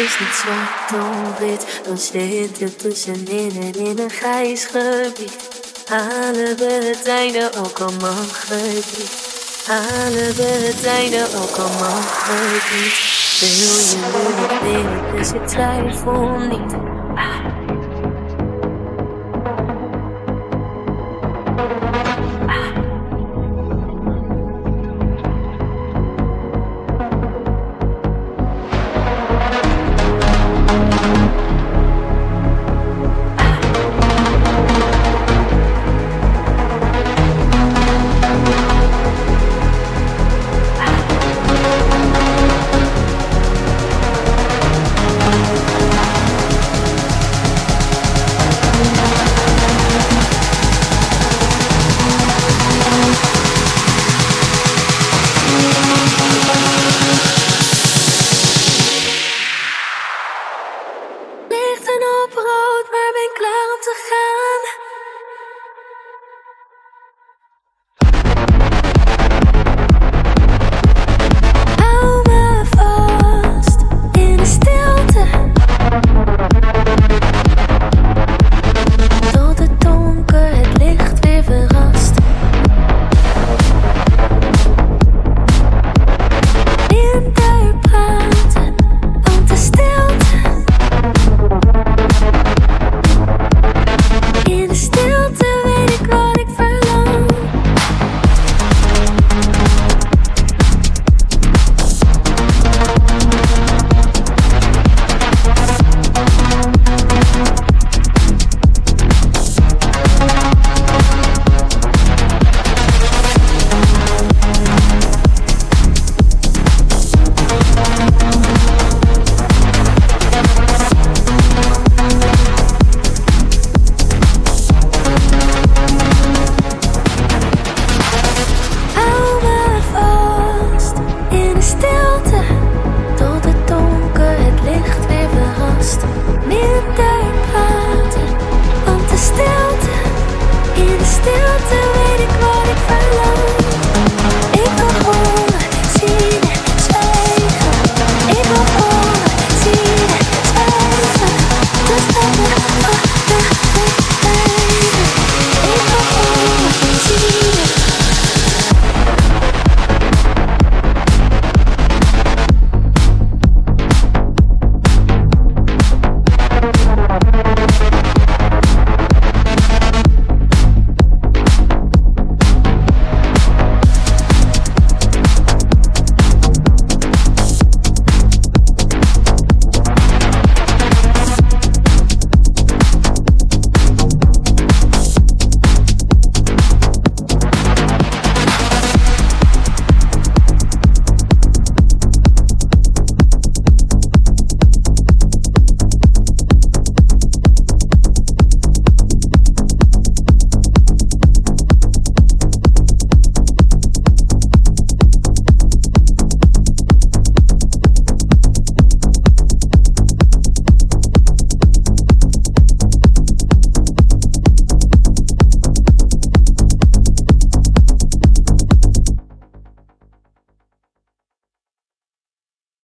is niet zwart of wit, dan zit je tussenin en in een grijs gebied. Halen we het einde, ook al mag het niet. Halen we het einde, ook al mag het niet. Wil je nu nog dus ik twijfel niet. Ah.